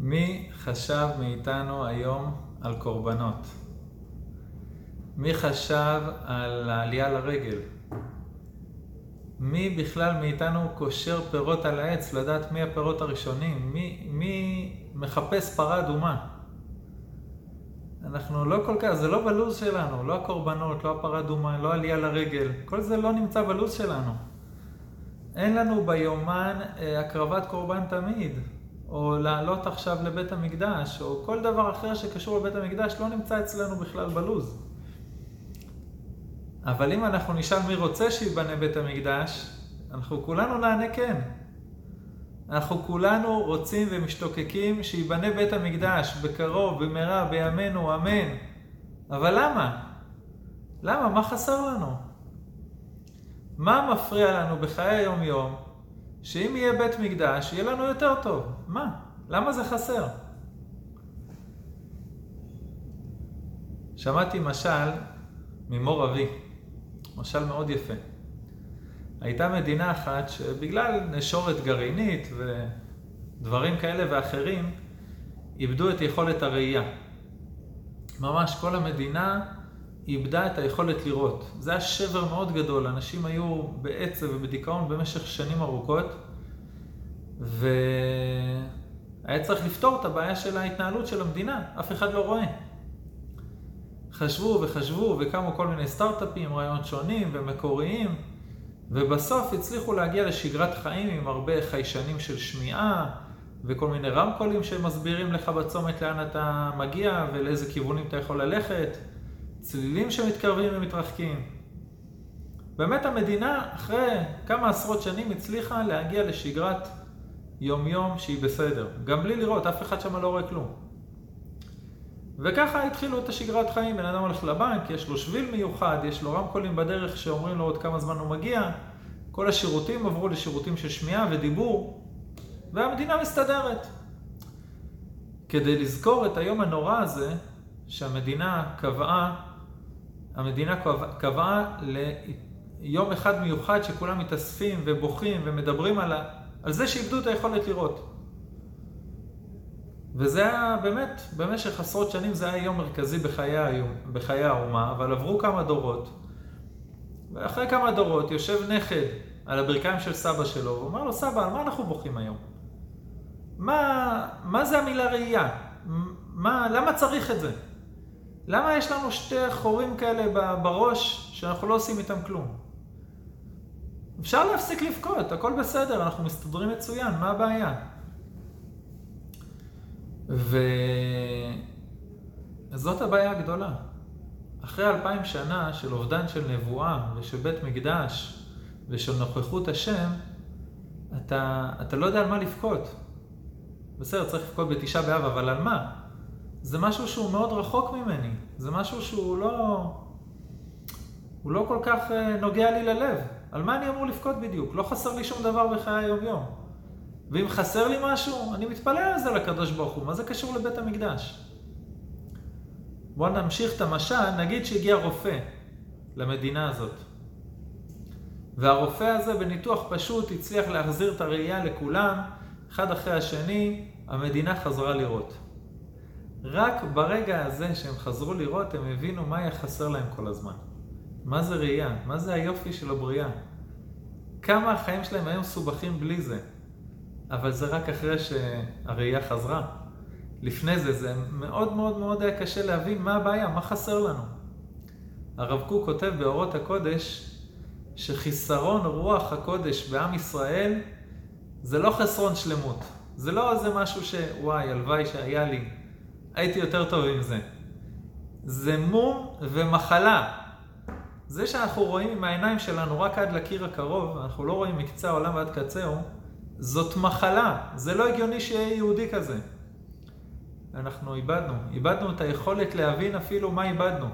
מי חשב מאיתנו היום על קורבנות? מי חשב על העלייה לרגל? מי בכלל מאיתנו קושר פירות על העץ לדעת מי הפירות הראשונים? מי, מי מחפש פרה אדומה? אנחנו לא כל כך, זה לא בלו"ז שלנו, לא הקורבנות, לא הפרה אדומה, לא עלייה לרגל, כל זה לא נמצא בלו"ז שלנו. אין לנו ביומן אה, הקרבת קורבן תמיד, או לעלות עכשיו לבית המקדש, או כל דבר אחר שקשור לבית המקדש לא נמצא אצלנו בכלל בלו"ז. אבל אם אנחנו נשאל מי רוצה שייבנה בית המקדש, אנחנו כולנו נענה כן. אנחנו כולנו רוצים ומשתוקקים שייבנה בית המקדש בקרוב, במהרה, בימינו, אמן. אבל למה? למה? מה חסר לנו? מה מפריע לנו בחיי היום-יום שאם יהיה בית מקדש, יהיה לנו יותר טוב? מה? למה זה חסר? שמעתי משל ממור אבי, משל מאוד יפה. הייתה מדינה אחת שבגלל נשורת גרעינית ודברים כאלה ואחרים, איבדו את יכולת הראייה. ממש כל המדינה איבדה את היכולת לראות. זה היה שבר מאוד גדול, אנשים היו בעצב ובדיכאון במשך שנים ארוכות, והיה צריך לפתור את הבעיה של ההתנהלות של המדינה, אף אחד לא רואה. חשבו וחשבו וקמו כל מיני סטארט-אפים, רעיונות שונים ומקוריים, ובסוף הצליחו להגיע לשגרת חיים עם הרבה חיישנים של שמיעה וכל מיני רמקולים שמסבירים לך בצומת לאן אתה מגיע ולאיזה כיוונים אתה יכול ללכת, צלילים שמתקרבים ומתרחקים. באמת המדינה אחרי כמה עשרות שנים הצליחה להגיע לשגרת יום-יום שהיא בסדר, גם בלי לראות, אף אחד שם לא רואה כלום. וככה התחילו את השגרת חיים, בן אדם הולך לבנק, יש לו שביל מיוחד, יש לו רמקולים בדרך שאומרים לו עוד כמה זמן הוא מגיע, כל השירותים עברו לשירותים של שמיעה ודיבור, והמדינה מסתדרת. כדי לזכור את היום הנורא הזה, שהמדינה קבעה, המדינה קבעה ליום אחד מיוחד שכולם מתאספים ובוכים ומדברים על, ה... על זה שאיבדו את היכולת לראות. וזה היה באמת, במשך עשרות שנים זה היה יום מרכזי בחיי, היום, בחיי האומה, אבל עברו כמה דורות. ואחרי כמה דורות יושב נכד על הברכיים של סבא שלו, ואומר לו, סבא, על מה אנחנו בוכים היום? מה, מה זה המילה ראייה? מה, למה צריך את זה? למה יש לנו שתי חורים כאלה בראש שאנחנו לא עושים איתם כלום? אפשר להפסיק לבכות, הכל בסדר, אנחנו מסתדרים מצוין, מה הבעיה? וזאת הבעיה הגדולה. אחרי אלפיים שנה של אובדן של נבואה ושל בית מקדש ושל נוכחות השם, אתה, אתה לא יודע על מה לבכות. בסדר, צריך לבכות בתשעה באב, אבל על מה? זה משהו שהוא מאוד רחוק ממני. זה משהו שהוא לא... הוא לא כל כך אה, נוגע לי ללב. על מה אני אמור לבכות בדיוק? לא חסר לי שום דבר בחיי היום-יום. ואם חסר לי משהו, אני מתפלל על זה לקדוש ברוך הוא. מה זה קשור לבית המקדש? בואו נמשיך את המשל, נגיד שהגיע רופא למדינה הזאת. והרופא הזה בניתוח פשוט הצליח להחזיר את הראייה לכולם, אחד אחרי השני, המדינה חזרה לראות. רק ברגע הזה שהם חזרו לראות, הם הבינו מה היה חסר להם כל הזמן. מה זה ראייה? מה זה היופי של הבריאה? כמה החיים שלהם היו מסובכים בלי זה. אבל זה רק אחרי שהראייה חזרה. לפני זה, זה מאוד מאוד מאוד היה קשה להבין מה הבעיה, מה חסר לנו. הרב קוק כותב באורות הקודש, שחיסרון רוח הקודש בעם ישראל זה לא חסרון שלמות. זה לא איזה משהו שוואי, הלוואי שהיה לי, הייתי יותר טוב עם זה. זה מום ומחלה. זה שאנחנו רואים עם העיניים שלנו רק עד לקיר הקרוב, אנחנו לא רואים מקצה העולם ועד קצהו, זאת מחלה. זה לא הגיוני שיהיה יהודי כזה. אנחנו איבדנו, איבדנו את היכולת להבין אפילו מה איבדנו.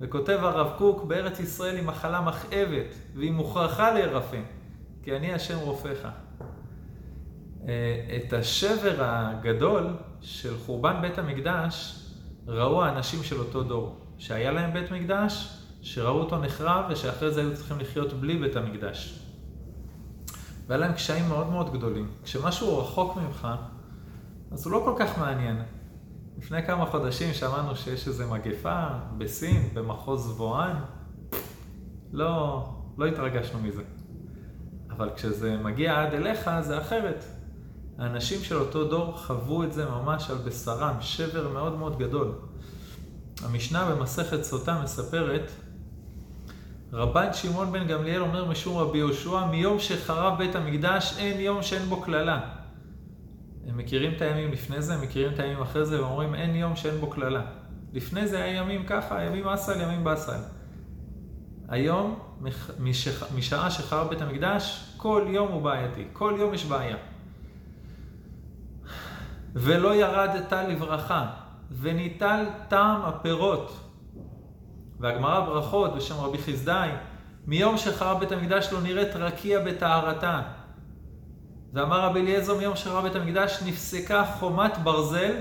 וכותב הרב קוק, בארץ ישראל היא מחלה מכאבת, והיא מוכרחה להירפא, כי אני השם רופאך. אה, את השבר הגדול של חורבן בית המקדש ראו האנשים של אותו דור, שהיה להם בית מקדש, שראו אותו נחרב ושאחרי זה היו צריכים לחיות בלי בית המקדש. והיה להם קשיים מאוד מאוד גדולים. כשמשהו רחוק ממך, אז הוא לא כל כך מעניין. לפני כמה חודשים שמענו שיש איזו מגפה בסין, במחוז וואן. לא, לא התרגשנו מזה. אבל כשזה מגיע עד אליך זה אחרת. האנשים של אותו דור חוו את זה ממש על בשרם, שבר מאוד מאוד גדול. המשנה במסכת סוטה מספרת, רבן שמעון בן גמליאל אומר משום רבי יהושע, מיום שחרב בית המקדש אין יום שאין בו קללה. הם מכירים את הימים לפני זה, הם מכירים את הימים אחרי זה, ואומרים אין יום שאין בו קללה. לפני זה היה ימים ככה, ימים אסל, ימים באסל. היום, משעה שחרב בית המקדש, כל יום הוא בעייתי, כל יום יש בעיה. ולא ירדת לברכה, וניטל טעם הפירות. והגמרא ברכות בשם רבי חסדאי, מיום שחרב בית המקדש לא נראית רקיע בטהרתה. ואמר רבי אליעזר מיום שחרב בית המקדש נפסקה חומת ברזל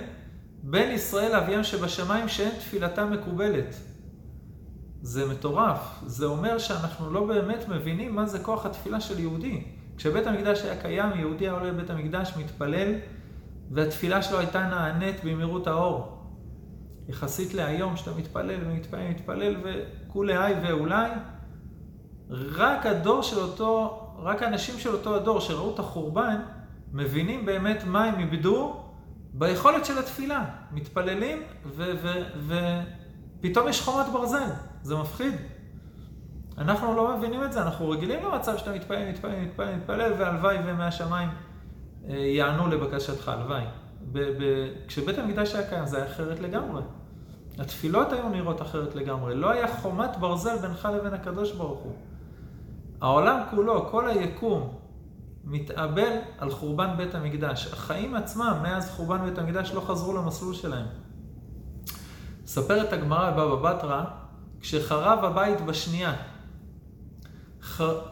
בין ישראל לאביהם שבשמיים שאין תפילתה מקובלת. זה מטורף. זה אומר שאנחנו לא באמת מבינים מה זה כוח התפילה של יהודי. כשבית המקדש היה קיים, יהודי היה עולה לבית המקדש, מתפלל, והתפילה שלו הייתה נענית במהירות האור. יחסית להיום, שאתה מתפלל ומתפלל ומתפלל וכולי היי ואולי, רק הדור של אותו, רק האנשים של אותו הדור שראו את החורבן, מבינים באמת מה הם איבדו ביכולת של התפילה. מתפללים ופתאום יש חומת ברזל. זה מפחיד. אנחנו לא מבינים את זה, אנחנו רגילים למצב שאתה מתפלל, מתפלל, מתפלל, מתפלל, והלוואי ומהשמיים יענו לבקשתך, הלוואי. כשבית המקדש היה קיים זה היה אחרת לגמרי. התפילות היו נראות אחרת לגמרי. לא היה חומת ברזל בינך לבין הקדוש ברוך הוא. העולם כולו, כל היקום, מתאבל על חורבן בית המקדש. החיים עצמם, מאז חורבן בית המקדש, לא חזרו למסלול שלהם. מספרת הגמרא בבא בתרא, כשחרב הבית בשנייה,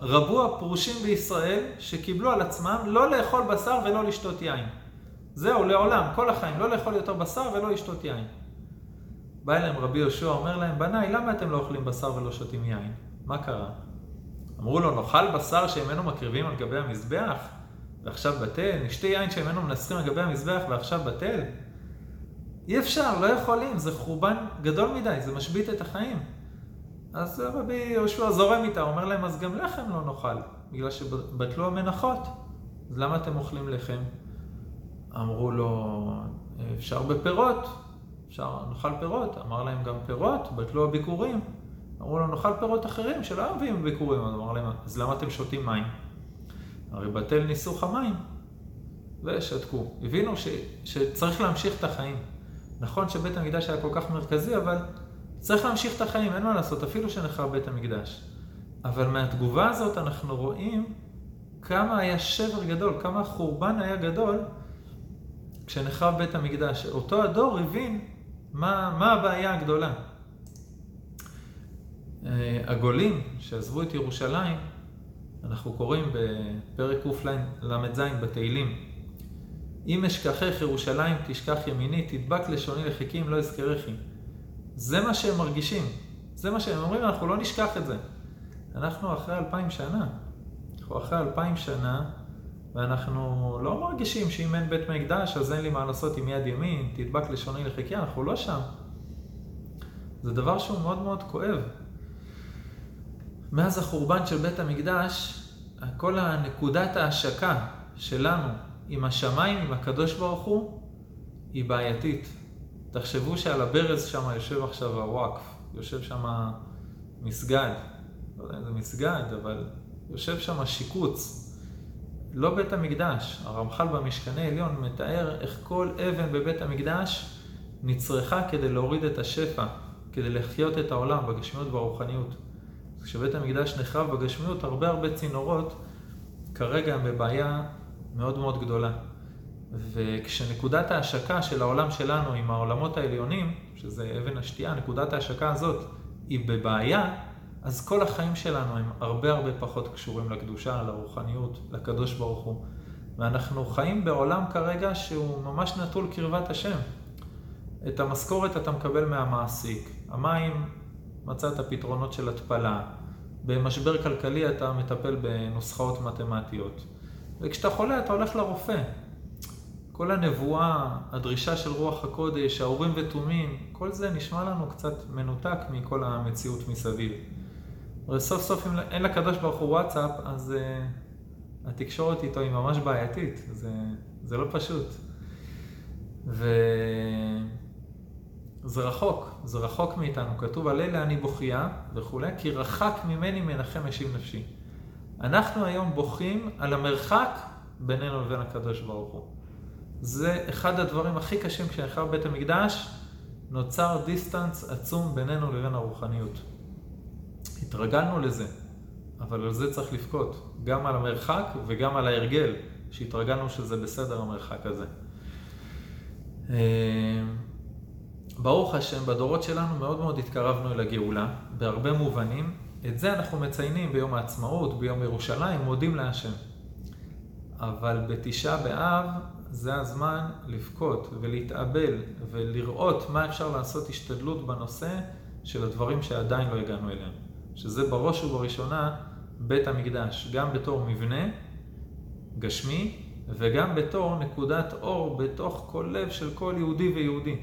רבו הפרושים בישראל שקיבלו על עצמם לא לאכול בשר ולא לשתות יין. זהו, לעולם, כל החיים, לא לאכול יותר בשר ולא לשתות יין. בא אליהם רבי יהושע, אומר להם, בניי, למה אתם לא אוכלים בשר ולא שותים יין? מה קרה? אמרו לו, נאכל בשר שממנו מקריבים על גבי המזבח, ועכשיו בטל? נשתה יין שממנו מנסחים על גבי המזבח ועכשיו בטל? אי אפשר, לא יכולים, זה חורבן גדול מדי, זה משבית את החיים. אז רבי יהושע זורם איתה, אומר להם, אז גם לחם לא נאכל, בגלל שבטלו המנחות. אז למה אתם אוכלים לחם? אמרו לו, אפשר בפירות, אפשר, נאכל פירות. אמר להם גם פירות, בטלו הביקורים. אמרו לו, נאכל פירות אחרים שלא מביאים ביקורים. אז אמר להם, אז למה אתם שותים מים? הרי בטל ניסוך המים. ושתקו. הבינו ש, שצריך להמשיך את החיים. נכון שבית המקדש היה כל כך מרכזי, אבל צריך להמשיך את החיים, אין מה לעשות, אפילו שנחרב בית המקדש. אבל מהתגובה הזאת אנחנו רואים כמה היה שבר גדול, כמה החורבן היה גדול כשנחרב בית המקדש. אותו הדור הבין מה, מה הבעיה הגדולה. אה, הגולים שעזבו את ירושלים, אנחנו קוראים בפרק קל"ז בתהילים, אם אשכחך ירושלים תשכח ימיני, תדבק לשוני לחיכים לא אזכרכי. זה מה שהם מרגישים. זה מה שהם אומרים, אנחנו לא נשכח את זה. אנחנו אחרי אלפיים שנה. אנחנו אחרי אלפיים שנה, ואנחנו לא מרגישים שאם אין בית מקדש, אז אין לי מה לעשות עם יד ימין, תדבק לשוני לחיקי, אנחנו לא שם. זה דבר שהוא מאוד מאוד כואב. מאז החורבן של בית המקדש, כל הנקודת ההשקה שלנו עם השמיים, עם הקדוש ברוך הוא, היא בעייתית. תחשבו שעל הברז שם יושב עכשיו הוואקף, יושב שם מסגד, לא יודע אם זה מסגד, אבל יושב שם שיקוץ. לא בית המקדש, הרמח"ל במשכני עליון מתאר איך כל אבן בבית המקדש נצרכה כדי להוריד את השפע, כדי לחיות את העולם בגשמיות וברוחניות. כשבית המקדש נחרב בגשמיות, הרבה הרבה צינורות כרגע הם בבעיה מאוד מאוד גדולה. וכשנקודת ההשקה של העולם שלנו עם העולמות העליונים, שזה אבן השתייה, נקודת ההשקה הזאת היא בבעיה, אז כל החיים שלנו הם הרבה הרבה פחות קשורים לקדושה, לרוחניות, לקדוש ברוך הוא. ואנחנו חיים בעולם כרגע שהוא ממש נטול קרבת השם. את המשכורת אתה מקבל מהמעסיק, המים מצאת פתרונות של התפלה, במשבר כלכלי אתה מטפל בנוסחאות מתמטיות, וכשאתה חולה אתה הולך לרופא. כל הנבואה, הדרישה של רוח הקודש, האורים ותומים, כל זה נשמע לנו קצת מנותק מכל המציאות מסביב. אבל סוף סוף אם אין לקדוש ברוך הוא וואטסאפ, אז uh, התקשורת איתו היא ממש בעייתית, זה, זה לא פשוט. וזה רחוק, זה רחוק מאיתנו. כתוב על אלה אני בוכייה וכולי, כי רחק ממני מנחם משיב נפשי. אנחנו היום בוכים על המרחק בינינו לבין הקדוש ברוך הוא. זה אחד הדברים הכי קשים כשנחרב בית המקדש, נוצר דיסטנס עצום בינינו לבין הרוחניות. התרגלנו לזה, אבל על זה צריך לבכות, גם על המרחק וגם על ההרגל, שהתרגלנו שזה בסדר המרחק הזה. אה, ברוך השם, בדורות שלנו מאוד מאוד התקרבנו אל הגאולה, בהרבה מובנים. את זה אנחנו מציינים ביום העצמאות, ביום ירושלים, מודים להשם. אבל בתשעה באב זה הזמן לבכות ולהתאבל ולראות מה אפשר לעשות השתדלות בנושא של הדברים שעדיין לא הגענו אליהם. שזה בראש ובראשונה בית המקדש, גם בתור מבנה גשמי וגם בתור נקודת אור בתוך כל לב של כל יהודי ויהודי.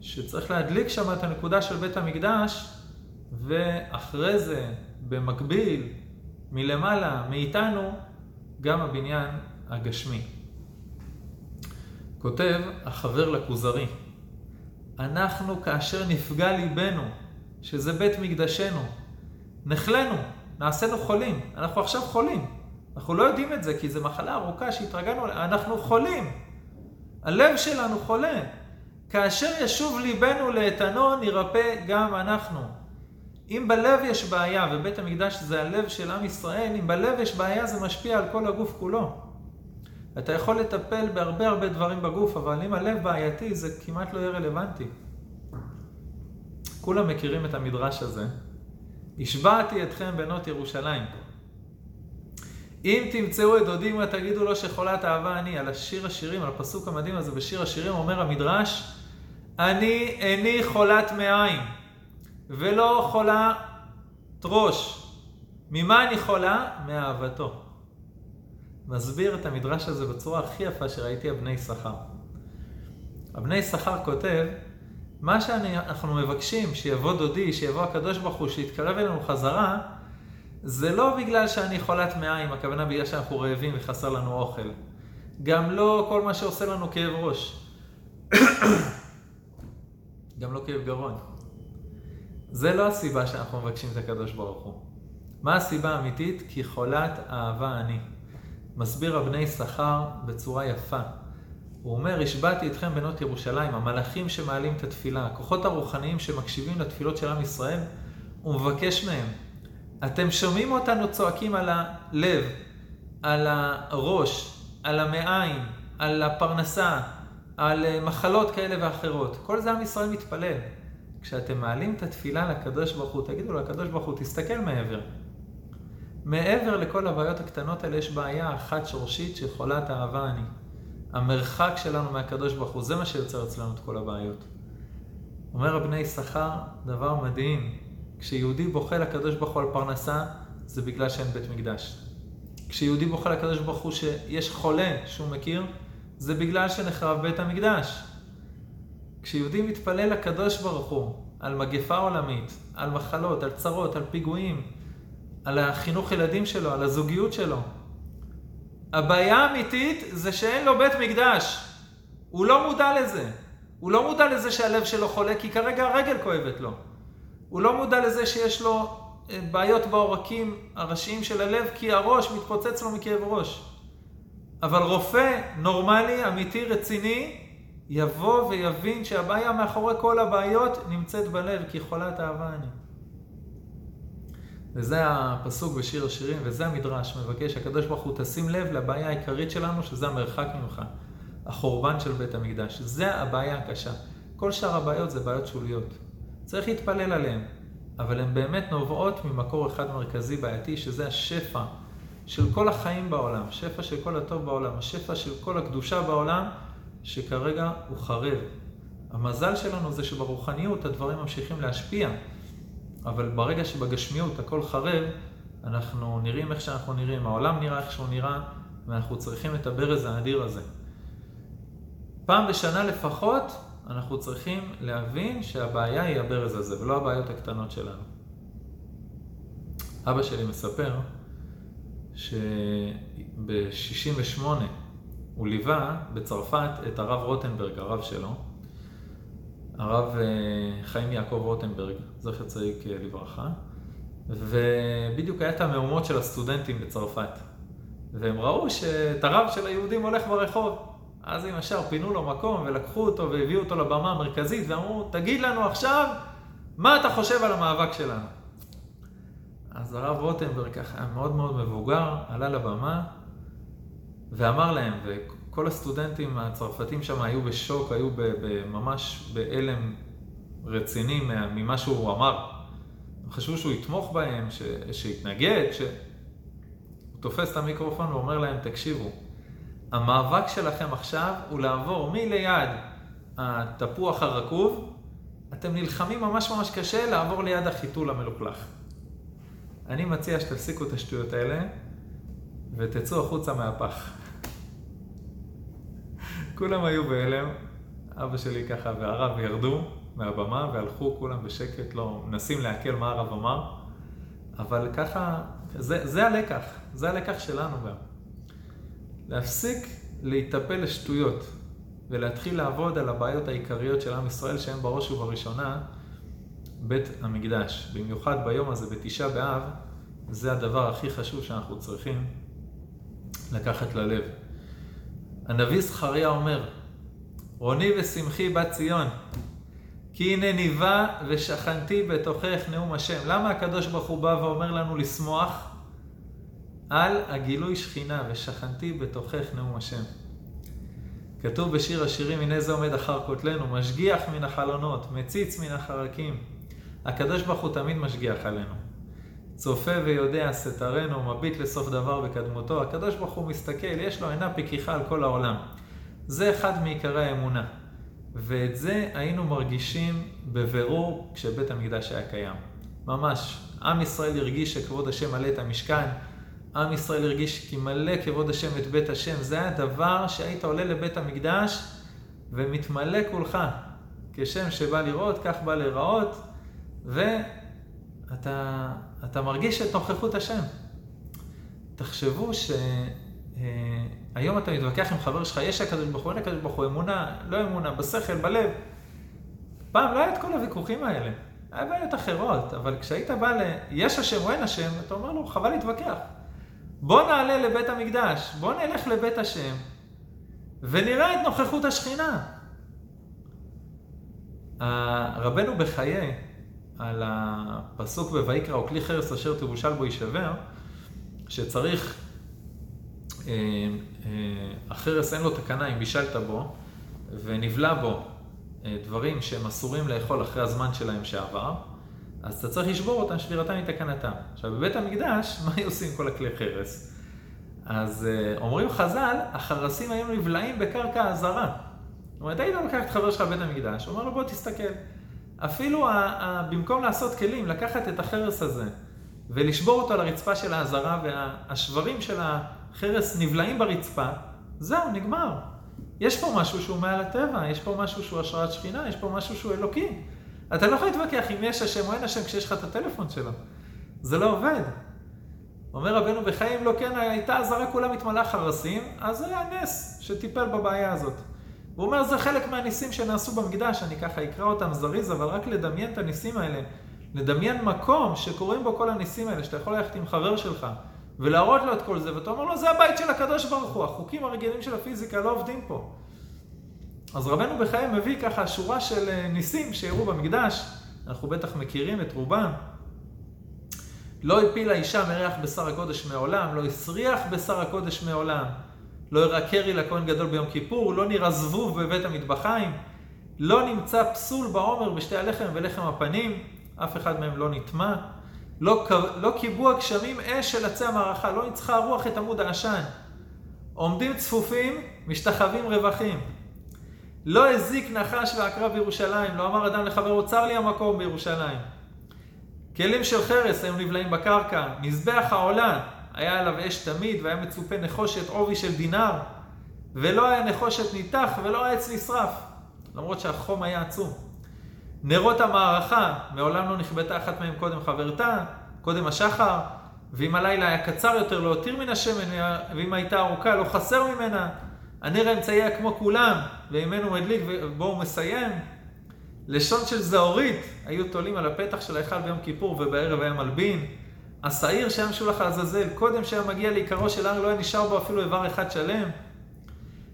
שצריך להדליק שם את הנקודה של בית המקדש ואחרי זה, במקביל, מלמעלה, מאיתנו, גם הבניין הגשמי. כותב החבר לכוזרי, אנחנו כאשר נפגע ליבנו, שזה בית מקדשנו, נחלנו, נעשינו חולים. אנחנו עכשיו חולים. אנחנו לא יודעים את זה, כי זו מחלה ארוכה שהתרגלנו, אנחנו חולים. הלב שלנו חולה. כאשר ישוב ליבנו לאיתנו, נרפא גם אנחנו. אם בלב יש בעיה, ובית המקדש זה הלב של עם ישראל, אם בלב יש בעיה זה משפיע על כל הגוף כולו. אתה יכול לטפל בהרבה הרבה דברים בגוף, אבל אם הלב בעייתי זה כמעט לא יהיה רלוונטי. כולם מכירים את המדרש הזה. השבעתי אתכם בנות ירושלים. אם תמצאו את דודי מה תגידו לו שחולת אהבה אני, על השיר השירים, על הפסוק המדהים הזה בשיר השירים, אומר המדרש, אני איני חולת מעיים. ולא חולה ראש. ממה אני חולה? מאהבתו. מסביר את המדרש הזה בצורה הכי יפה שראיתי הבני שכר. הבני שכר כותב, מה שאנחנו מבקשים, שיבוא דודי, שיבוא הקדוש ברוך הוא, שיתקרב אלינו חזרה, זה לא בגלל שאני חולת מעיים, הכוונה בגלל שאנחנו רעבים וחסר לנו אוכל. גם לא כל מה שעושה לנו כאב ראש. גם לא כאב גרון. זה לא הסיבה שאנחנו מבקשים את הקדוש ברוך הוא. מה הסיבה האמיתית? כי חולת אהבה אני. מסביר הבני שכר בצורה יפה. הוא אומר, השבעתי אתכם בנות ירושלים, המלאכים שמעלים את התפילה, הכוחות הרוחניים שמקשיבים לתפילות של עם ישראל, הוא מבקש מהם, אתם שומעים אותנו צועקים על הלב, על הראש, על המעיים, על הפרנסה, על מחלות כאלה ואחרות. כל זה עם ישראל מתפלל. כשאתם מעלים את התפילה לקדוש ברוך הוא, תגידו לקדוש ברוך הוא, תסתכל מעבר. מעבר לכל הבעיות הקטנות האלה יש בעיה אחת שורשית שיכולת אהבה אני. המרחק שלנו מהקדוש ברוך הוא, זה מה שיוצר אצלנו את כל הבעיות. אומר הבני יששכר דבר מדהים, כשיהודי בוכה לקדוש ברוך הוא על פרנסה, זה בגלל שאין בית מקדש. כשיהודי בוכה לקדוש ברוך הוא שיש חולה שהוא מכיר, זה בגלל שנחרב בית המקדש. כשיהודי מתפלל לקדוש ברוך הוא על מגפה עולמית, על מחלות, על צרות, על פיגועים, על החינוך ילדים שלו, על הזוגיות שלו, הבעיה האמיתית זה שאין לו בית מקדש. הוא לא מודע לזה. הוא לא מודע לזה שהלב שלו חולה, כי כרגע הרגל כואבת לו. הוא לא מודע לזה שיש לו אה, בעיות בעורקים הראשיים של הלב, כי הראש מתפוצץ לו מכאב ראש. אבל רופא נורמלי, אמיתי, רציני, יבוא ויבין שהבעיה מאחורי כל הבעיות נמצאת בלב, כי חולת אהבה אני. וזה הפסוק בשיר השירים, וזה המדרש, מבקש הקדוש ברוך הוא תשים לב לבעיה העיקרית שלנו, שזה המרחק ממך, החורבן של בית המקדש. זה הבעיה הקשה. כל שאר הבעיות זה בעיות שוליות. צריך להתפלל עליהן, אבל הן באמת נובעות ממקור אחד מרכזי בעייתי, שזה השפע של כל החיים בעולם, שפע של כל הטוב בעולם, השפע של כל הקדושה בעולם, שכרגע הוא חרב. המזל שלנו זה שברוחניות הדברים ממשיכים להשפיע. אבל ברגע שבגשמיות הכל חרב, אנחנו נראים איך שאנחנו נראים, העולם נראה איך שהוא נראה, ואנחנו צריכים את הברז האדיר הזה. פעם בשנה לפחות אנחנו צריכים להבין שהבעיה היא הברז הזה, ולא הבעיות הקטנות שלנו. אבא שלי מספר שב-68 הוא ליווה בצרפת את הרב רוטנברג, הרב שלו, הרב אה, חיים יעקב רוטנברג, זכר צדיק אה, לברכה, ובדיוק היה את המהומות של הסטודנטים בצרפת. והם ראו שאת הרב של היהודים הולך ברחוב. אז הם ישר פינו לו מקום ולקחו אותו והביאו אותו לבמה המרכזית ואמרו, תגיד לנו עכשיו מה אתה חושב על המאבק שלנו. אז הרב רוטנברג ככה מאוד מאוד מבוגר, עלה לבמה ואמר להם, וכל הסטודנטים הצרפתים שם היו בשוק, היו ממש בהלם רציני ממה שהוא אמר. הם חשבו שהוא יתמוך בהם, ש... שיתנגד, ש... הוא תופס את המיקרופון ואומר להם, תקשיבו, המאבק שלכם עכשיו הוא לעבור מליד התפוח הרקוב, אתם נלחמים ממש ממש קשה לעבור ליד החיתול המלוכלך. אני מציע שתפסיקו את השטויות האלה ותצאו החוצה מהפח. כולם היו בהלם, אבא שלי ככה והרב ירדו מהבמה והלכו כולם בשקט, לא מנסים לעכל מה הרב אמר, אבל ככה, זה, זה הלקח, זה הלקח שלנו גם. להפסיק להיטפל לשטויות ולהתחיל לעבוד על הבעיות העיקריות של עם ישראל שהן בראש ובראשונה בית המקדש. במיוחד ביום הזה, בתשעה באב, זה הדבר הכי חשוב שאנחנו צריכים לקחת ללב. הנביא זכריה אומר, רוני ושמחי בת ציון, כי הנה ניבה ושכנתי בתוכך נאום השם. למה הקדוש ברוך הוא בא ואומר לנו לשמוח? על הגילוי שכינה ושכנתי בתוכך נאום השם. כתוב בשיר השירים, הנה זה עומד אחר כותלנו, משגיח מן החלונות, מציץ מן החרקים. הקדוש ברוך הוא תמיד משגיח עלינו. צופה ויודע סתרנו, מביט לסוף דבר בקדמותו. הקדוש ברוך הוא מסתכל, יש לו עינה פקיחה על כל העולם. זה אחד מעיקרי האמונה. ואת זה היינו מרגישים בבירור כשבית המקדש היה קיים. ממש. עם ישראל הרגיש שכבוד השם מלא את המשכן, עם ישראל הרגיש כי מלא כבוד השם את בית השם. זה היה דבר שהיית עולה לבית המקדש ומתמלא כולך. כשם שבא לראות, כך בא להיראות, ואתה מרגיש את נוכחות השם. תחשבו ש... אה, אתה מתווכח עם חבר שלך, יש הקדוש ברוך הוא, אין הקדוש ברוך הוא, אמונה, לא אמונה, בשכל, בלב. פעם לא היה את כל הוויכוחים האלה, היה בעיות אחרות, אבל כשהיית בא ל... יש השם או אין השם, אתה אומר לו, חבל להתווכח. בוא נעלה לבית המקדש, בוא נלך לבית השם, ונראה את נוכחות השכינה. רבנו בחיי, על הפסוק בויקרא, או כלי חרס אשר תבושל בו יישבר, שצריך אה, אה, החרס אין לו תקנה אם בישלת בו ונבלע בו אה, דברים שהם אסורים לאכול אחרי הזמן שלהם שעבר, אז אתה צריך לשבור אותם, שבירתם מתקנתם. עכשיו, בבית המקדש, מה היו עושים כל הכלי חרס? אז אומרים חז"ל, החרסים היו נבלעים בקרקע הזרה. זאת אומרת, היית לוקח את חבר שלך לבית המקדש, אומר לו, בוא תסתכל. אפילו ה- ה- במקום לעשות כלים, לקחת את החרס הזה ולשבור אותו על הרצפה של העזרה, והשברים של החרס נבלעים ברצפה, זהו, נגמר. יש פה משהו שהוא מעל הטבע, יש פה משהו שהוא השראת שכינה, יש פה משהו שהוא אלוקי. אתה לא יכול להתווכח אם יש השם או אין השם כשיש לך את הטלפון שלו. זה לא עובד. אומר רבנו בחיים, לא כן, הייתה עזרה כולה מתמלאה חרסים, אז זה היה נס שטיפל בבעיה הזאת. הוא אומר, זה חלק מהניסים שנעשו במקדש, אני ככה אקרא אותם זריז, אבל רק לדמיין את הניסים האלה. לדמיין מקום שקורים בו כל הניסים האלה, שאתה יכול ללכת עם חבר שלך ולהראות לו את כל זה, ואתה אומר לו, זה הבית של הקדוש ברוך הוא, החוקים הרגילים של הפיזיקה לא עובדים פה. אז רבנו בחיים מביא ככה שורה של אה, ניסים שאירעו במקדש, אנחנו בטח מכירים את רובם. לא הפילה אישה מריח בשר הקודש מעולם, לא הסריח בשר הקודש מעולם, לא הראה קרי לכהן גדול ביום כיפור, לא נראה זבוב בבית המטבחיים, לא נמצא פסול בעומר בשתי הלחם ולחם הפנים, אף אחד מהם לא נטמע. לא, לא כיבו הגשמים אש של עצי המערכה, לא ניצחה הרוח את עמוד העשן. עומדים צפופים, משתחווים רווחים. לא הזיק נחש ועקרב בירושלים, לא אמר אדם לחברו, צר לי המקום בירושלים. כלים של חרס היו נבלעים בקרקע, מזבח העולה היה עליו אש תמיד והיה מצופה נחושת עובי של דינר. ולא היה נחושת ניתח ולא העץ נשרף, למרות שהחום היה עצום. נרות המערכה, מעולם לא נכבתה אחת מהם קודם חברתה, קודם השחר, ואם הלילה היה קצר יותר לא הותיר מן השמן, ואם הייתה ארוכה לא חסר ממנה. הנר האמצעי היה כמו כולם, ועימנו מדליק ובו הוא מסיים. לשון של זהורית היו תולים על הפתח של ההיכל ביום כיפור ובערב היה מלבין. השעיר שהיה משולח לעזאזל, קודם שהיה מגיע לעיקרו של הר לא היה נשאר בו אפילו איבר אחד שלם.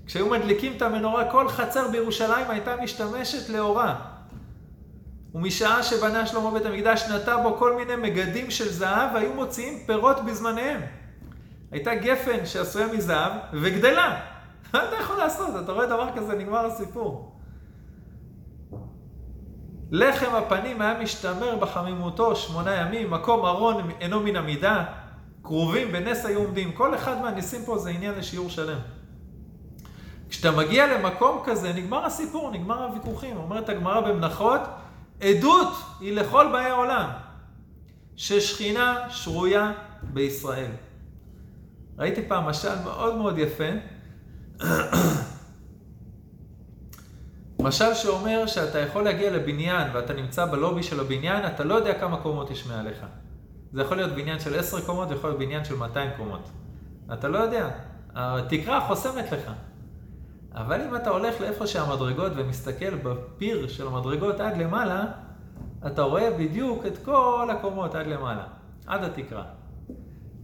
כשהיו מדליקים את המנורה, כל חצר בירושלים הייתה משתמשת לאורה. ומשעה שבנה שלמה בית המקדש נטע בו כל מיני מגדים של זהב והיו מוציאים פירות בזמניהם. הייתה גפן שעשויה מזהב וגדלה. מה אתה יכול לעשות? אתה רואה דבר כזה, נגמר הסיפור. לחם הפנים היה משתמר בחמימותו שמונה ימים, מקום ארון אינו מן המידה, כרובים בנס היו עומדים. כל אחד מהניסים פה זה עניין לשיעור שלם. כשאתה מגיע למקום כזה, נגמר הסיפור, נגמר הוויכוחים. אומרת הגמרא במנחות, עדות היא לכל באי העולם, ששכינה שרויה בישראל. ראיתי פעם משל מאוד מאוד יפה, משל שאומר שאתה יכול להגיע לבניין ואתה נמצא בלובי של הבניין, אתה לא יודע כמה קומות יש מעליך. זה יכול להיות בניין של עשר קומות, זה יכול להיות בניין של 200 קומות. אתה לא יודע, התקרה חוסמת לך. אבל אם אתה הולך לאיפה שהמדרגות ומסתכל בפיר של המדרגות עד למעלה, אתה רואה בדיוק את כל הקומות עד למעלה, עד התקרה.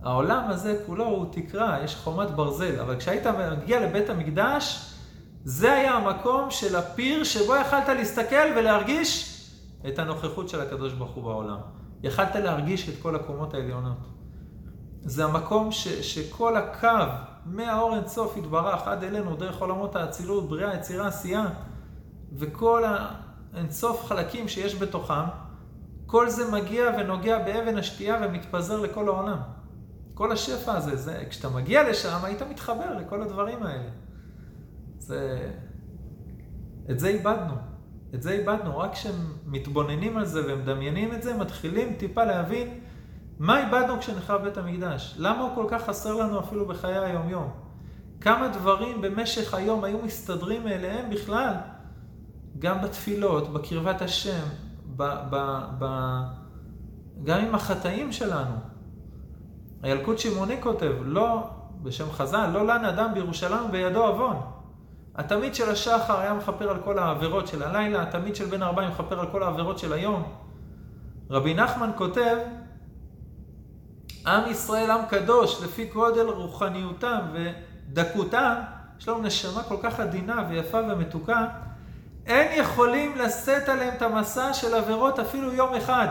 העולם הזה כולו הוא תקרה, יש חומת ברזל, אבל כשהיית מגיע לבית המקדש, זה היה המקום של הפיר שבו יכלת להסתכל ולהרגיש את הנוכחות של הקדוש ברוך הוא בעולם. יכלת להרגיש את כל הקומות העליונות. זה המקום ש, שכל הקו מהאור אינסוף יתברך עד אלינו, דרך עולמות האצילות, בריאה, יצירה, עשייה, וכל האינסוף חלקים שיש בתוכם, כל זה מגיע ונוגע באבן השתייה ומתפזר לכל העולם. כל השפע הזה, זה, כשאתה מגיע לשם, היית מתחבר לכל הדברים האלה. זה... את זה איבדנו. את זה איבדנו. רק כשמתבוננים על זה ומדמיינים את זה, מתחילים טיפה להבין מה איבדנו כשנחרב בית המקדש? למה הוא כל כך חסר לנו אפילו בחיי היום-יום? כמה דברים במשך היום היו מסתדרים מאליהם בכלל, גם בתפילות, בקרבת השם, ב, ב, ב, גם עם החטאים שלנו. הילקוט שמעוני כותב, לא, בשם חז"ל, לא לן אדם בירושלים בידו עוון. התמיד של השחר היה מכפר על כל העבירות של הלילה, התמיד של בן ארבעים מכפר על כל העבירות של היום. רבי נחמן כותב, עם ישראל עם קדוש, לפי גודל רוחניותם ודקותם, יש לנו נשמה כל כך עדינה ויפה ומתוקה, אין יכולים לשאת עליהם את המסע של עבירות אפילו יום אחד.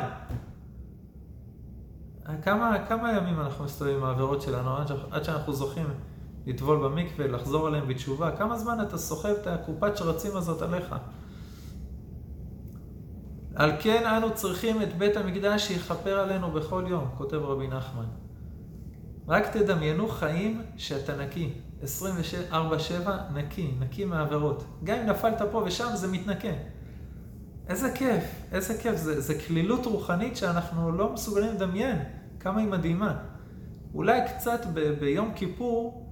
כמה, כמה ימים אנחנו מסתובבים עם העבירות שלנו עד שאנחנו זוכים לטבול במקווה, לחזור עליהם בתשובה? כמה זמן אתה סוחב את הקופת שרצים הזאת עליך? על כן אנו צריכים את בית המקדש שיכפר עלינו בכל יום, כותב רבי נחמן. רק תדמיינו חיים שאתה נקי, 24-7 נקי, נקי מעבירות. גם אם נפלת פה ושם זה מתנקה. איזה כיף, איזה כיף, זה, זה כלילות רוחנית שאנחנו לא מסוגלים לדמיין, כמה היא מדהימה. אולי קצת ב, ביום כיפור,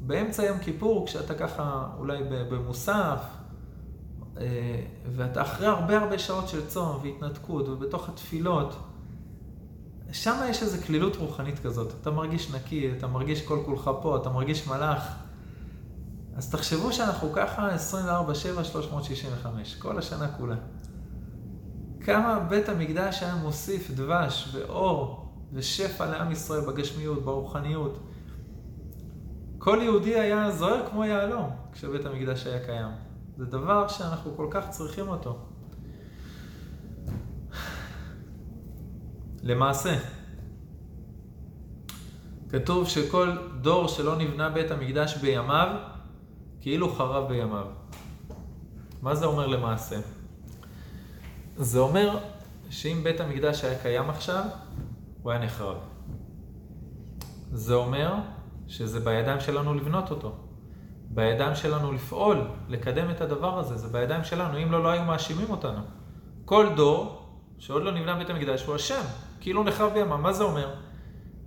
באמצע יום כיפור, כשאתה ככה אולי במוסף, אה, ואתה אחרי הרבה הרבה שעות של צום והתנתקות ובתוך התפילות, שם יש איזו כלילות רוחנית כזאת. אתה מרגיש נקי, אתה מרגיש כל כולך פה, אתה מרגיש מלאך. אז תחשבו שאנחנו ככה 24-7, 365, כל השנה כולה. כמה בית המקדש היה מוסיף דבש ואור ושפע לעם ישראל בגשמיות, ברוחניות. כל יהודי היה זוהר כמו יהלום כשבית המקדש היה קיים. זה דבר שאנחנו כל כך צריכים אותו. למעשה, כתוב שכל דור שלא נבנה בית המקדש בימיו, כאילו חרב בימיו. מה זה אומר למעשה? זה אומר שאם בית המקדש היה קיים עכשיו, הוא היה נחרב. זה אומר שזה בידיים שלנו לבנות אותו. בידיים שלנו לפעול, לקדם את הדבר הזה, זה בידיים שלנו, אם לא, לא היו מאשימים אותנו. כל דור שעוד לא נבנה בית המקדש הוא אשם, כאילו נחרב בימה. מה זה אומר?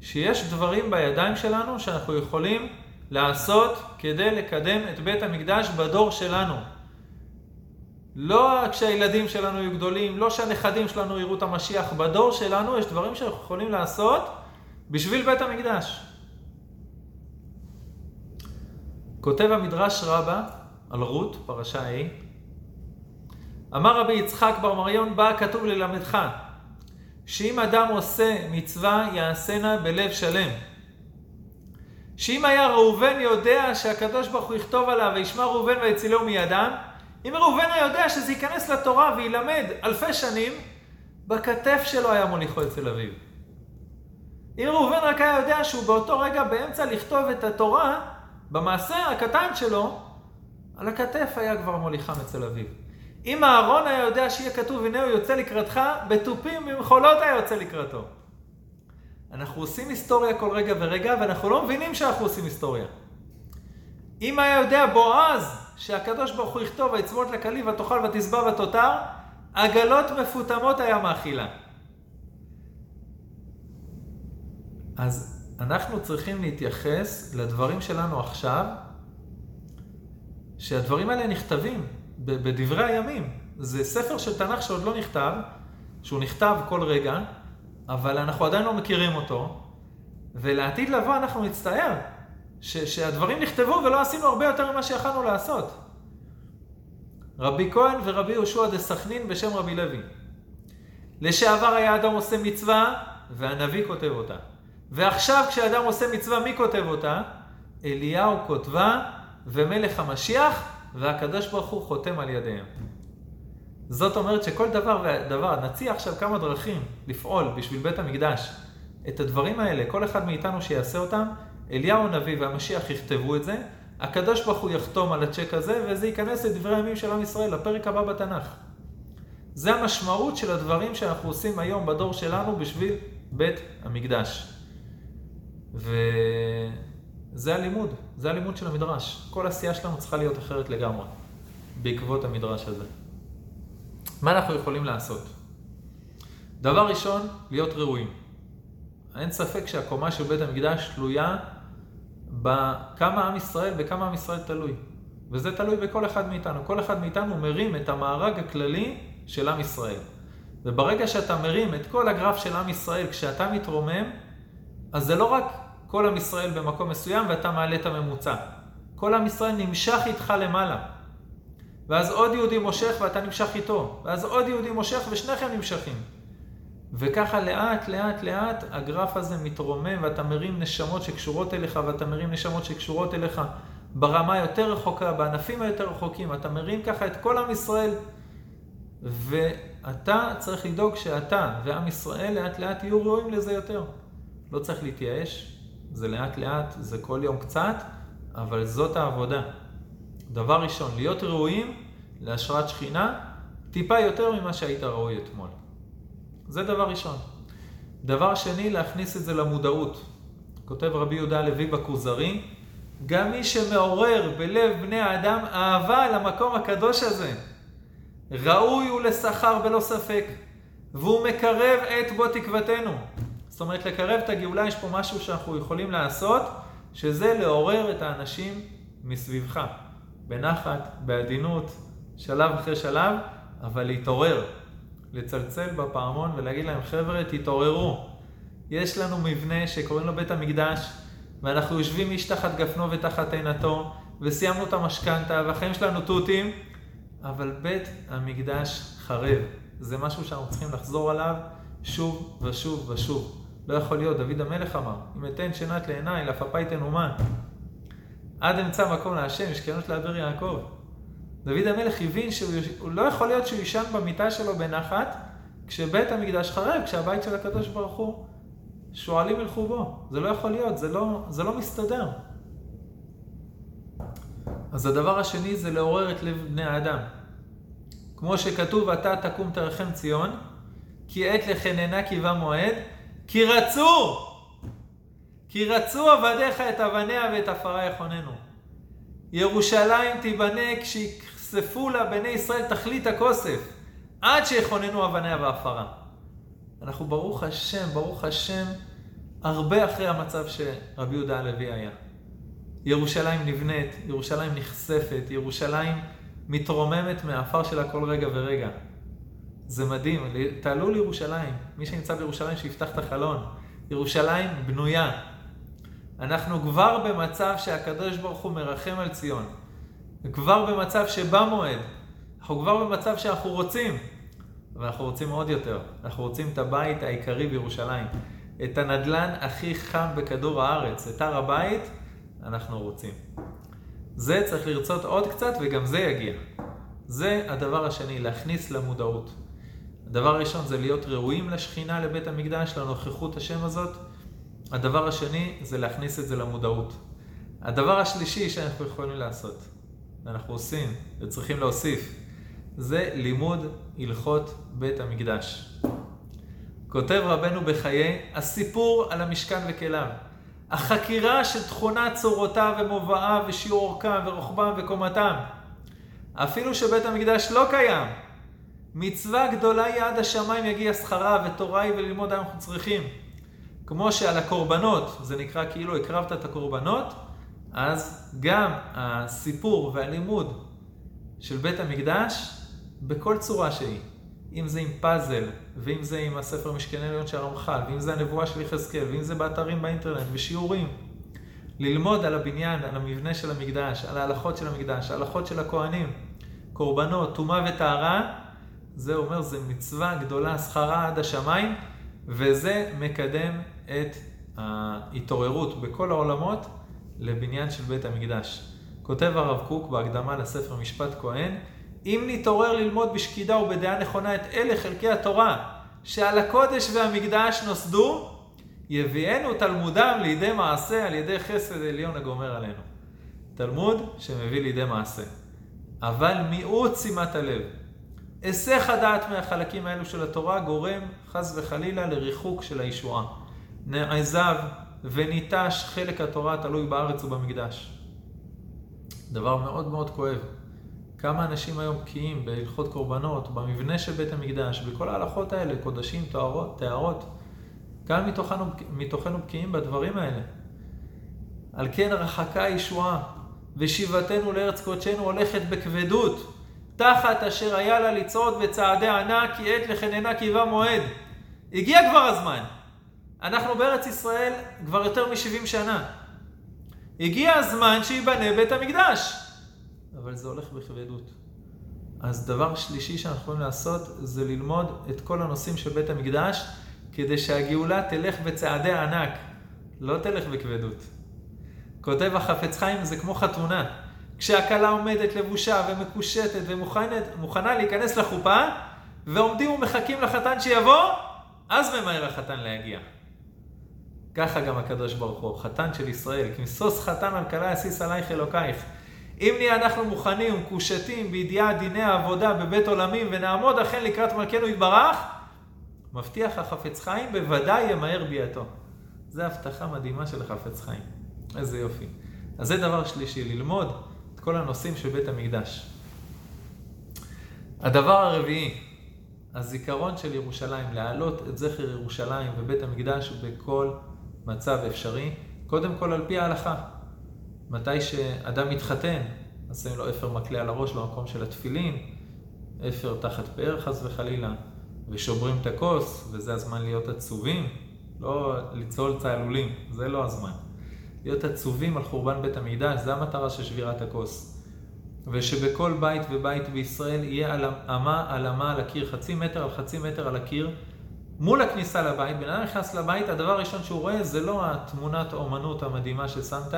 שיש דברים בידיים שלנו שאנחנו יכולים לעשות כדי לקדם את בית המקדש בדור שלנו. לא כשהילדים שלנו יהיו גדולים, לא כשהנכדים שלנו יראו את המשיח. בדור שלנו יש דברים שאנחנו יכולים לעשות בשביל בית המקדש. כותב המדרש רבה על רות, פרשה ה', אמר רבי יצחק בר מריון, בא כתוב ללמדך, שאם אדם עושה מצווה, יעשנה בלב שלם. שאם היה ראובן יודע שהקדוש ברוך הוא יכתוב עליו, וישמע ראובן ויצילהו מידם, אם ראובן היה יודע שזה ייכנס לתורה וילמד אלפי שנים, בכתף שלו היה מוליכו אצל אביו. אם ראובן רק היה יודע שהוא באותו רגע באמצע לכתוב את התורה, במעשה הקטן שלו, על הכתף היה כבר מוליכם אצל אביו. אם אהרון היה יודע שיהיה כתוב, הנה הוא יוצא לקראתך, בתופים במחולות היה יוצא לקראתו. אנחנו עושים היסטוריה כל רגע ורגע, ואנחנו לא מבינים שאנחנו עושים היסטוריה. אם היה יודע בועז, שהקדוש ברוך הוא יכתוב, ויצבות לכלי ותאכל ותשבע ותותר, עגלות מפותמות היה מאכילה. אז אנחנו צריכים להתייחס לדברים שלנו עכשיו, שהדברים האלה נכתבים בדברי הימים. זה ספר של תנ"ך שעוד לא נכתב, שהוא נכתב כל רגע, אבל אנחנו עדיין לא מכירים אותו, ולעתיד לבוא אנחנו נצטער ש- שהדברים נכתבו ולא עשינו הרבה יותר ממה שיכלנו לעשות. רבי כהן ורבי יהושע דה סכנין בשם רבי לוי. לשעבר היה אדם עושה מצווה, והנביא כותב אותה. ועכשיו כשאדם עושה מצווה, מי כותב אותה? אליהו כותבה, ומלך המשיח, והקדוש ברוך הוא חותם על ידיהם. זאת אומרת שכל דבר ודבר, נציע עכשיו כמה דרכים לפעול בשביל בית המקדש. את הדברים האלה, כל אחד מאיתנו שיעשה אותם, אליהו הנביא והמשיח יכתבו את זה, הקדוש ברוך הוא יחתום על הצ'ק הזה, וזה ייכנס לדברי הימים של עם ישראל, לפרק הבא בתנ"ך. זה המשמעות של הדברים שאנחנו עושים היום בדור שלנו בשביל בית המקדש. וזה הלימוד, זה הלימוד של המדרש. כל עשייה שלנו צריכה להיות אחרת לגמרי, בעקבות המדרש הזה. מה אנחנו יכולים לעשות? דבר ראשון, להיות ראויים. אין ספק שהקומה של בית המקדש תלויה בכמה עם ישראל, בכמה עם ישראל תלוי. וזה תלוי בכל אחד מאיתנו. כל אחד מאיתנו מרים את המארג הכללי של עם ישראל. וברגע שאתה מרים את כל הגרף של עם ישראל כשאתה מתרומם, אז זה לא רק כל עם ישראל במקום מסוים ואתה מעלה את הממוצע. כל עם ישראל נמשך איתך למעלה. ואז עוד יהודי מושך ואתה נמשך איתו. ואז עוד יהודי מושך ושניכם נמשכים. וככה לאט, לאט, לאט הגרף הזה מתרומם ואתה מרים נשמות שקשורות אליך ואתה מרים נשמות שקשורות אליך ברמה יותר רחוקה, בענפים היותר רחוקים. אתה מרים ככה את כל עם ישראל. ואתה צריך לדאוג שאתה ועם ישראל לאט לאט יהיו ראויים לזה יותר. לא צריך להתייאש, זה לאט לאט, זה כל יום קצת, אבל זאת העבודה. דבר ראשון, להיות ראויים להשראת שכינה, טיפה יותר ממה שהיית ראוי אתמול. זה דבר ראשון. דבר שני, להכניס את זה למודעות. כותב רבי יהודה הלוי בכוזרי, גם מי שמעורר בלב בני האדם אהבה למקום הקדוש הזה, ראוי הוא לשכר בלא ספק, והוא מקרב את בו תקוותנו. זאת אומרת, לקרב את הגאולה, יש פה משהו שאנחנו יכולים לעשות, שזה לעורר את האנשים מסביבך. בנחת, בעדינות, שלב אחרי שלב, אבל להתעורר. לצלצל בפעמון ולהגיד להם, חבר'ה, תתעוררו. יש לנו מבנה שקוראים לו בית המקדש, ואנחנו יושבים איש תחת גפנו ותחת עינתו, וסיימנו את המשכנתה, והחיים שלנו תותים, אבל בית המקדש חרב. זה משהו שאנחנו צריכים לחזור עליו שוב ושוב ושוב. לא יכול להיות, דוד המלך אמר, אם אתן שנת לעיניי, לפפאי תנומן. עד אמצע מקום להשם, משכנות לאבר יעקב. דוד המלך הבין שהוא לא יכול להיות שהוא יישן במיטה שלו בנחת, כשבית המקדש חרב, כשהבית של הקדוש ברוך הוא, שועלים ילכו בו. זה לא יכול להיות, זה לא, זה לא מסתדר. אז הדבר השני זה לעורר את לב בני האדם. כמו שכתוב, אתה תקום תרחם ציון, כי עת לחננה בא מועד, כי רצו, כי רצו עבדיך את אבניה ואת עפרה יכוננו. ירושלים תיבנה כשיכספו לה בני ישראל תכלית הכוסף, עד שיכוננו אבניה ועפרה. אנחנו ברוך השם, ברוך השם, הרבה אחרי המצב שרבי יהודה הלוי היה. ירושלים נבנית, ירושלים נחשפת, ירושלים מתרוממת מהעפר שלה כל רגע ורגע. זה מדהים, תעלו לירושלים, מי שנמצא בירושלים שיפתח את החלון. ירושלים בנויה. אנחנו כבר במצב שהקדוש ברוך הוא מרחם על ציון. כבר במצב שבא מועד. אנחנו כבר במצב שאנחנו רוצים, ואנחנו רוצים עוד יותר. אנחנו רוצים את הבית העיקרי בירושלים. את הנדלן הכי חם בכדור הארץ, את הר הבית, אנחנו רוצים. זה צריך לרצות עוד קצת וגם זה יגיע. זה הדבר השני, להכניס למודעות. הדבר הראשון זה להיות ראויים לשכינה, לבית המקדש, לנוכחות השם הזאת. הדבר השני זה להכניס את זה למודעות. הדבר השלישי שאנחנו יכולים לעשות, ואנחנו עושים וצריכים להוסיף, זה לימוד הלכות בית המקדש. כותב רבנו בחיי, הסיפור על המשכן וכליו. החקירה של תכונת צורותיו ומובאיו ושיעור אורכם ורוחבם וקומתם. אפילו שבית המקדש לא קיים, מצווה גדולה היא עד השמיים יגיע שכרה ותורה היא וללמוד אנחנו צריכים. כמו שעל הקורבנות, זה נקרא כאילו הקרבת את הקורבנות, אז גם הסיפור והלימוד של בית המקדש, בכל צורה שהיא, אם זה עם פאזל, ואם זה עם הספר משכני עליון של הרמח"ל, ואם זה הנבואה של יחזקאל, ואם זה באתרים באינטרנט, ושיעורים. ללמוד על הבניין, על המבנה של המקדש, על ההלכות של המקדש, ההלכות של הכוהנים, קורבנות, טומאה וטהרה, זה אומר, זה מצווה גדולה, שכרה עד השמיים, וזה מקדם את ההתעוררות בכל העולמות לבניין של בית המקדש. כותב הרב קוק בהקדמה לספר משפט כהן, אם נתעורר ללמוד בשקידה ובדעה נכונה את אלה חלקי התורה שעל הקודש והמקדש נוסדו, יביאנו תלמודם לידי מעשה על ידי חסד עליון הגומר עלינו. תלמוד שמביא לידי מעשה. אבל מיעוט שימת הלב. היסח הדעת מהחלקים האלו של התורה גורם חס וחלילה לריחוק של הישועה. נעזב וניטש חלק התורה תלוי בארץ ובמקדש. דבר מאוד מאוד כואב. כמה אנשים היום בקיאים בהלכות קורבנות, במבנה של בית המקדש, בכל ההלכות האלה, קודשים, טהרות, טהרות. כמה מתוכנו, מתוכנו בקיאים בדברים האלה. על כן רחקה הישועה, ושיבתנו לארץ קודשנו הולכת בכבדות. תחת אשר היה לה לצעוד בצעדי ענק, כי עת לחננה קיבה מועד. הגיע כבר הזמן. אנחנו בארץ ישראל כבר יותר מ-70 שנה. הגיע הזמן שייבנה בית המקדש. אבל זה הולך בכבדות. אז דבר שלישי שאנחנו יכולים לעשות זה ללמוד את כל הנושאים של בית המקדש כדי שהגאולה תלך בצעדי ענק, לא תלך בכבדות. כותב החפץ חיים זה כמו חתונה. כשהכלה עומדת לבושה ומקושטת ומוכנה להיכנס לחופה, ועומדים ומחכים לחתן שיבוא, אז ממהר החתן להגיע. ככה גם הקדוש ברוך הוא, חתן של ישראל, כי משוש חתן על כלה יסיס עלייך אלוקייך. אם נהיה אנחנו מוכנים ומקושטים בידיעת דיני העבודה בבית עולמים ונעמוד אכן לקראת מלכנו יתברך, מבטיח החפץ חיים בוודאי ימהר ביאתו. זו הבטחה מדהימה של החפץ חיים. איזה יופי. אז זה דבר שלישי, ללמוד את כל הנושאים של בית המקדש. הדבר הרביעי, הזיכרון של ירושלים, להעלות את זכר ירושלים ובית המקדש בכל מצב אפשרי, קודם כל על פי ההלכה. מתי שאדם מתחתן, אז שמים לו אפר מקלה על הראש במקום של התפילין, אפר תחת פאר חס וחלילה, ושוברים את הכוס, וזה הזמן להיות עצובים, לא לצלול צהלולים, זה לא הזמן. להיות עצובים על חורבן בית המקדש, זה המטרה של שבירת הכוס. ושבכל בית ובית בישראל יהיה על אמה על אמה על הקיר, חצי מטר על חצי מטר על הקיר, מול הכניסה לבית. בן אדם נכנס לבית, הדבר הראשון שהוא רואה זה לא התמונת האומנות המדהימה ששמת,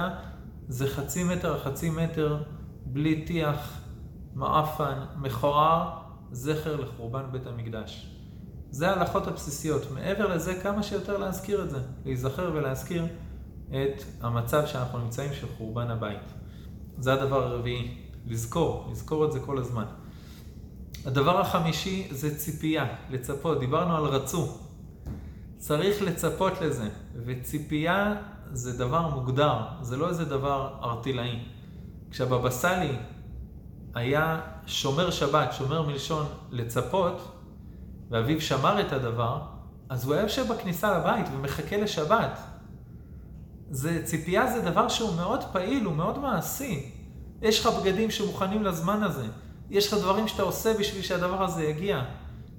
זה חצי מטר על חצי מטר, בלי טיח, מעפן, מכוער, זכר לחורבן בית המקדש. זה ההלכות הבסיסיות. מעבר לזה, כמה שיותר להזכיר את זה, להיזכר ולהזכיר את המצב שאנחנו נמצאים של חורבן הבית. זה הדבר הרביעי, לזכור, לזכור את זה כל הזמן. הדבר החמישי זה ציפייה, לצפות. דיברנו על רצו. צריך לצפות לזה, וציפייה זה דבר מוגדר, זה לא איזה דבר ארטילאי. כשהבבא סאלי היה שומר שבת, שומר מלשון לצפות, ואביו שמר את הדבר, אז הוא היה יושב בכניסה לבית ומחכה לשבת. זה, ציפייה זה דבר שהוא מאוד פעיל, הוא מאוד מעשי. יש לך בגדים שמוכנים לזמן הזה. יש לך דברים שאתה עושה בשביל שהדבר הזה יגיע.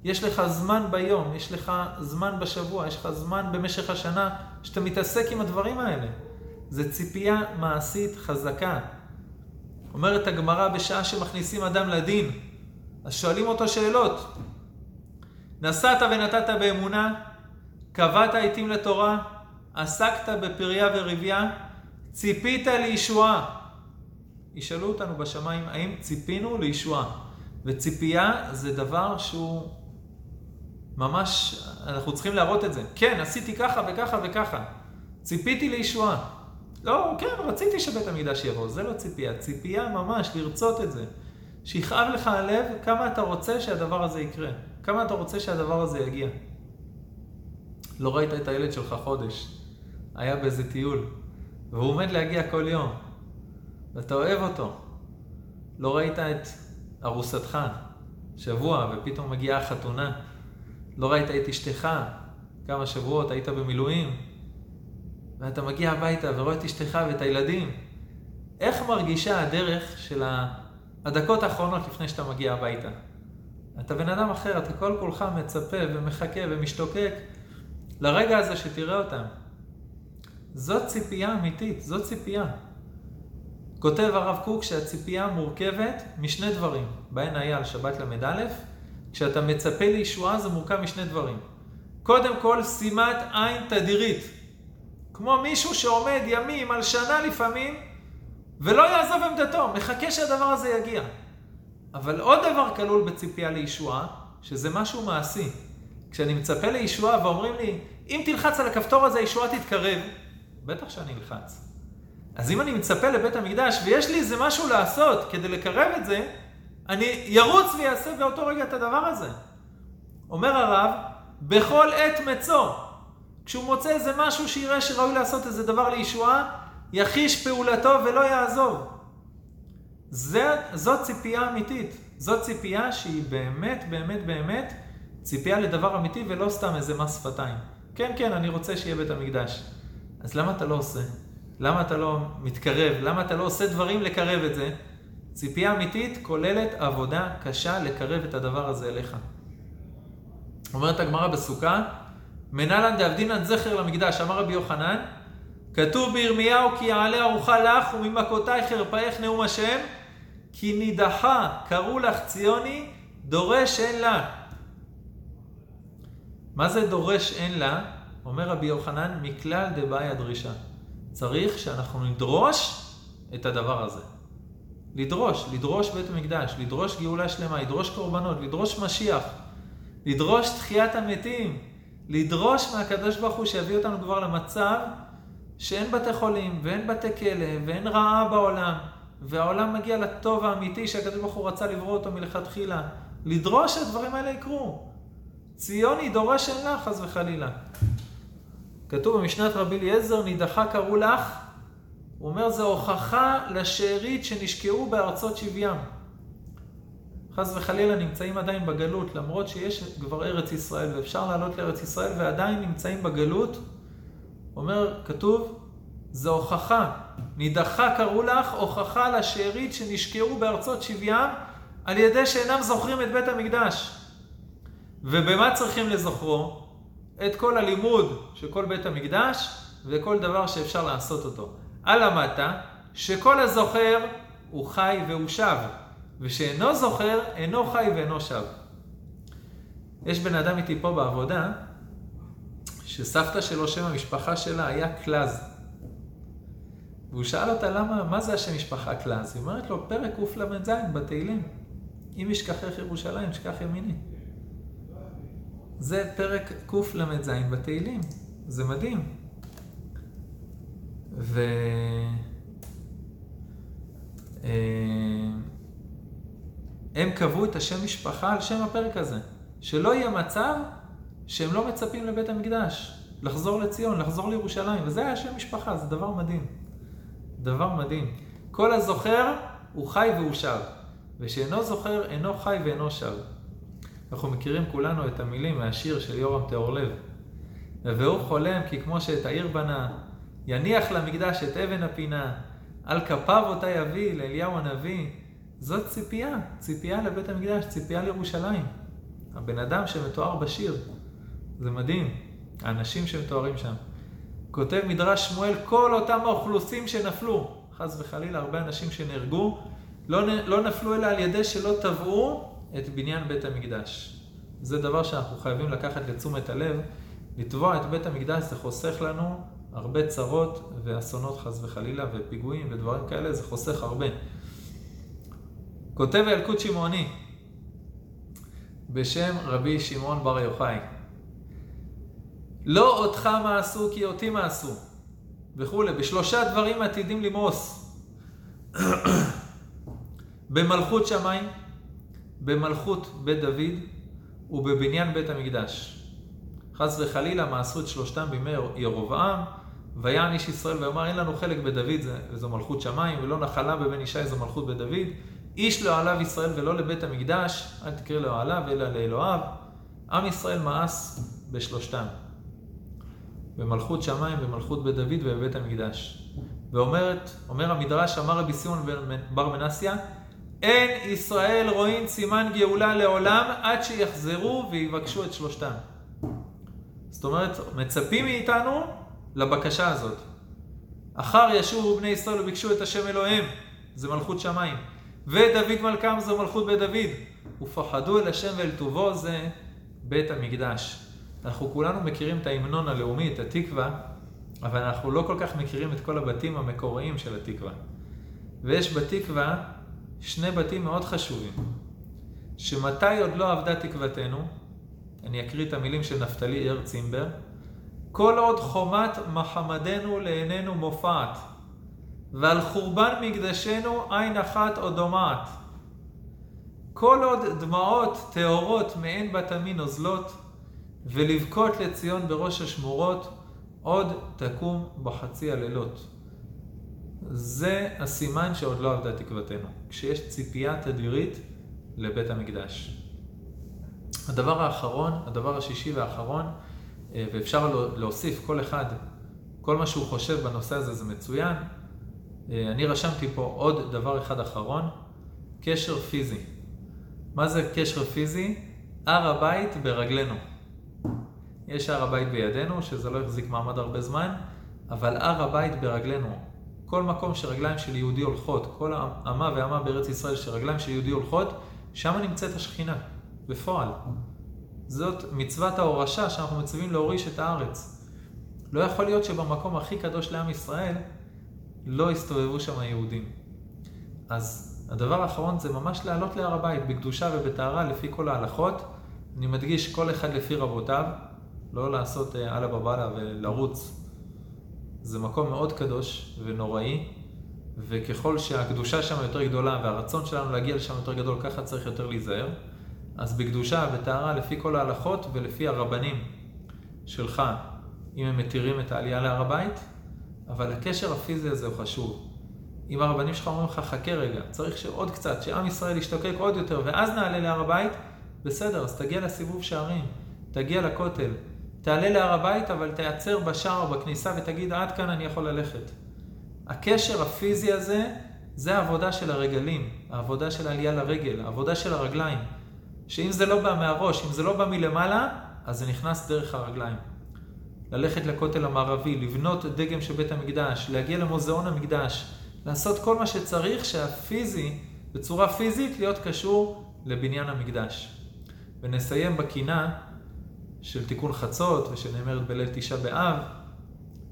יש לך זמן ביום, יש לך זמן בשבוע, יש לך זמן במשך השנה שאתה מתעסק עם הדברים האלה. זה ציפייה מעשית חזקה. אומרת הגמרא בשעה שמכניסים אדם לדין, אז שואלים אותו שאלות. נסעת ונתת באמונה, קבעת עיתים לתורה, עסקת בפריה ורבייה, ציפית לישועה. ישאלו אותנו בשמיים, האם ציפינו לישועה? וציפייה זה דבר שהוא ממש, אנחנו צריכים להראות את זה. כן, עשיתי ככה וככה וככה. ציפיתי לישועה. לא, כן, רציתי שבית המקדש יבוא, זה לא ציפייה. ציפייה ממש, לרצות את זה. שיכאב לך הלב כמה אתה רוצה שהדבר הזה יקרה. כמה אתה רוצה שהדבר הזה יגיע. לא ראית את הילד שלך חודש, היה באיזה טיול, והוא עומד להגיע כל יום, ואתה אוהב אותו. לא ראית את ארוסתך שבוע, ופתאום מגיעה החתונה. לא ראית את אשתך כמה שבועות, היית במילואים, ואתה מגיע הביתה ורואה את אשתך ואת הילדים. איך מרגישה הדרך של הדקות האחרונות לפני שאתה מגיע הביתה? אתה בן אדם אחר, אתה כל כולך מצפה ומחכה ומשתוקק לרגע הזה שתראה אותם. זאת ציפייה אמיתית, זאת ציפייה. כותב הרב קוק שהציפייה מורכבת משני דברים. בהן היה על שבת ל"א, כשאתה מצפה לישועה זה מורכב משני דברים. קודם כל, שימת עין תדירית. כמו מישהו שעומד ימים על שנה לפעמים, ולא יעזוב עמדתו, מחכה שהדבר הזה יגיע. אבל עוד דבר כלול בציפייה לישועה, שזה משהו מעשי. כשאני מצפה לישועה ואומרים לי, אם תלחץ על הכפתור הזה, הישועה תתקרב, בטח שאני אלחץ. אז אם אני מצפה לבית המקדש ויש לי איזה משהו לעשות כדי לקרב את זה, אני ירוץ ויעשה באותו רגע את הדבר הזה. אומר הרב, בכל עת מצוא, כשהוא מוצא איזה משהו שיראה שראוי לעשות איזה דבר לישועה, יחיש פעולתו ולא יעזוב. זה, זאת ציפייה אמיתית. זאת ציפייה שהיא באמת, באמת, באמת ציפייה לדבר אמיתי ולא סתם איזה מס שפתיים. כן, כן, אני רוצה שיהיה בית המקדש. אז למה אתה לא עושה? למה אתה לא מתקרב? למה אתה לא עושה דברים לקרב את זה? ציפייה אמיתית כוללת עבודה קשה לקרב את הדבר הזה אליך. אומרת הגמרא בסוכה, מנהלן דאבדינן זכר למקדש, אמר רבי יוחנן, כתוב בירמיהו כי יעלה ארוחה לך וממכותייך חרפאיך נאום השם, כי נידחה קראו לך ציוני, דורש אין לה. מה זה דורש אין לה? אומר רבי יוחנן, מכלל דבעי הדרישה. צריך שאנחנו נדרוש את הדבר הזה. לדרוש, לדרוש בית המקדש, לדרוש גאולה שלמה, לדרוש קורבנות, לדרוש משיח, לדרוש תחיית המתים, לדרוש מהקדוש ברוך הוא שיביא אותנו כבר למצב שאין בתי חולים ואין בתי כלא ואין רעה בעולם והעולם מגיע לטוב האמיתי שהקדוש ברוך הוא רצה לברוא אותו מלכתחילה. לדרוש שהדברים האלה יקרו. ציוני דורש אין לך, חס וחלילה. כתוב במשנת רבי אליעזר, נידחה קראו לך, הוא אומר, זו הוכחה לשארית שנשקעו בארצות שבים. חס וחלילה נמצאים עדיין בגלות, למרות שיש כבר ארץ ישראל ואפשר לעלות לארץ ישראל ועדיין נמצאים בגלות. אומר, כתוב, זו הוכחה. נידחה קראו לך, הוכחה לשארית שנשקעו בארצות שבים על ידי שאינם זוכרים את בית המקדש. ובמה צריכים לזוכרו? את כל הלימוד של כל בית המקדש וכל דבר שאפשר לעשות אותו. על המטה, שכל הזוכר הוא חי והוא שב, ושאינו זוכר אינו חי ואינו שב. יש בן אדם איתי פה בעבודה, שסבתא שלו, שם המשפחה שלה היה קלז. והוא שאל אותה למה, מה זה השם משפחה קלז? היא אומרת לו, פרק קל"ז בתהילים. אם ישכחך ירושלים, שכח ימיני. זה פרק קל"ז בתהילים. זה מדהים. ו... אה, הם קבעו את השם משפחה על שם הפרק הזה. שלא יהיה מצב שהם לא מצפים לבית המקדש, לחזור לציון, לחזור לירושלים, וזה היה שם משפחה, זה דבר מדהים. דבר מדהים. כל הזוכר הוא חי והוא שב, ושאינו זוכר אינו חי ואינו שב. אנחנו מכירים כולנו את המילים מהשיר של יורם טהורלב. והוא חולם כי כמו שאת העיר בנה, יניח למקדש את אבן הפינה, על כפיו אותה יביא לאליהו הנביא. זאת ציפייה, ציפייה לבית המקדש, ציפייה לירושלים. הבן אדם שמתואר בשיר, זה מדהים, האנשים שמתוארים שם. כותב מדרש שמואל, כל אותם האוכלוסים שנפלו, חס וחלילה, הרבה אנשים שנהרגו, לא, לא נפלו אלא על ידי שלא טבעו את בניין בית המקדש. זה דבר שאנחנו חייבים לקחת לתשומת הלב. לתבוע את בית המקדש זה חוסך לנו הרבה צרות ואסונות חס וחלילה ופיגועים ודברים כאלה, זה חוסך הרבה. כותב ילקוט שמעוני בשם רבי שמעון בר יוחאי לא אותך מעשו כי אותי מעשו וכולי, בשלושה דברים עתידים למאוס במלכות שמיים, במלכות בית דוד ובבניין בית המקדש. חס וחלילה מעשו את שלושתם בימי ירובעם, ויען איש ישראל ויאמר אין לנו חלק בדוד זו מלכות שמיים, ולא נחלה בבן ישי זו מלכות בדוד. איש לא עליו ישראל ולא לבית המקדש, אל תקרא לו עליו אלא לאלוהיו. עם ישראל מאס בשלושתם. במלכות שמיים, במלכות בית דוד ובבית המקדש. ואומרת, אומר המדרש, אמר רבי סימון בר מנסיה, אין ישראל רואים סימן גאולה לעולם עד שיחזרו ויבקשו את שלושתם. זאת אומרת, מצפים מאיתנו לבקשה הזאת. אחר ישובו בני ישראל וביקשו את השם אלוהיהם, זה מלכות שמיים. ודוד מלכם זו מלכות בית דוד. ופחדו אל השם ואל טובו זה בית המקדש. אנחנו כולנו מכירים את ההמנון הלאומי, את התקווה, אבל אנחנו לא כל כך מכירים את כל הבתים המקוריים של התקווה. ויש בתקווה שני בתים מאוד חשובים, שמתי עוד לא עבדה תקוותנו, אני אקריא את המילים של נפתלי אר צימבר, כל עוד חומת מחמדנו לעינינו מופעת, ועל חורבן מקדשנו עין אחת או דומעת. כל עוד דמעות טהורות מעין בת עמי נוזלות, ולבכות לציון בראש השמורות, עוד תקום בחצי הלילות. זה הסימן שעוד לא עבדה תקוותנו, כשיש ציפייה תדירית לבית המקדש. הדבר האחרון, הדבר השישי והאחרון, אה, ואפשר להוסיף כל אחד, כל מה שהוא חושב בנושא הזה זה מצוין. אה, אני רשמתי פה עוד דבר אחד אחרון, קשר פיזי. מה זה קשר פיזי? הר הבית ברגלינו. יש הר הבית בידינו, שזה לא החזיק מעמד הרבה זמן, אבל הר הבית ברגלינו. כל מקום שרגליים של יהודי הולכות, כל אמה ואמה בארץ ישראל שרגליים של יהודי הולכות, שם נמצאת השכינה, בפועל. זאת מצוות ההורשה שאנחנו מצווים להוריש את הארץ. לא יכול להיות שבמקום הכי קדוש לעם ישראל לא יסתובבו שם יהודים. אז הדבר האחרון זה ממש לעלות להר הבית בקדושה ובטהרה לפי כל ההלכות. אני מדגיש כל אחד לפי רבותיו, לא לעשות אה, אללה בבאללה ולרוץ. זה מקום מאוד קדוש ונוראי, וככל שהקדושה שם יותר גדולה והרצון שלנו להגיע לשם יותר גדול, ככה צריך יותר להיזהר. אז בקדושה, בטהרה, לפי כל ההלכות ולפי הרבנים שלך, אם הם מתירים את העלייה להר הבית, אבל הקשר הפיזי הזה הוא חשוב. אם הרבנים שלך אומרים לך, חכה רגע, צריך שעוד קצת, שעם ישראל ישתוקק עוד יותר, ואז נעלה להר הבית, בסדר, אז תגיע לסיבוב שערים, תגיע לכותל, תעלה להר הבית, אבל תיעצר בשער בכניסה ותגיד, עד כאן אני יכול ללכת. הקשר הפיזי הזה, זה העבודה של הרגלים, העבודה של העלייה לרגל, העבודה של הרגליים. שאם זה לא בא מהראש, אם זה לא בא מלמעלה, אז זה נכנס דרך הרגליים. ללכת לכותל המערבי, לבנות דגם של בית המקדש, להגיע למוזיאון המקדש, לעשות כל מה שצריך שהפיזי, בצורה פיזית, להיות קשור לבניין המקדש. ונסיים בקינה של תיקון חצות ושנאמרת בליל תשעה באב,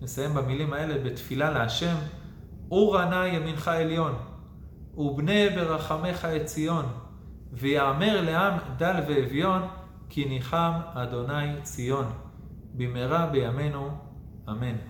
נסיים במילים האלה בתפילה להשם, אור ענה ימינך עליון, ובנה ברחמך את ציון, ויאמר לעם דל ואביון, כי ניחם אדוני ציון. במהרה בימינו, אמן.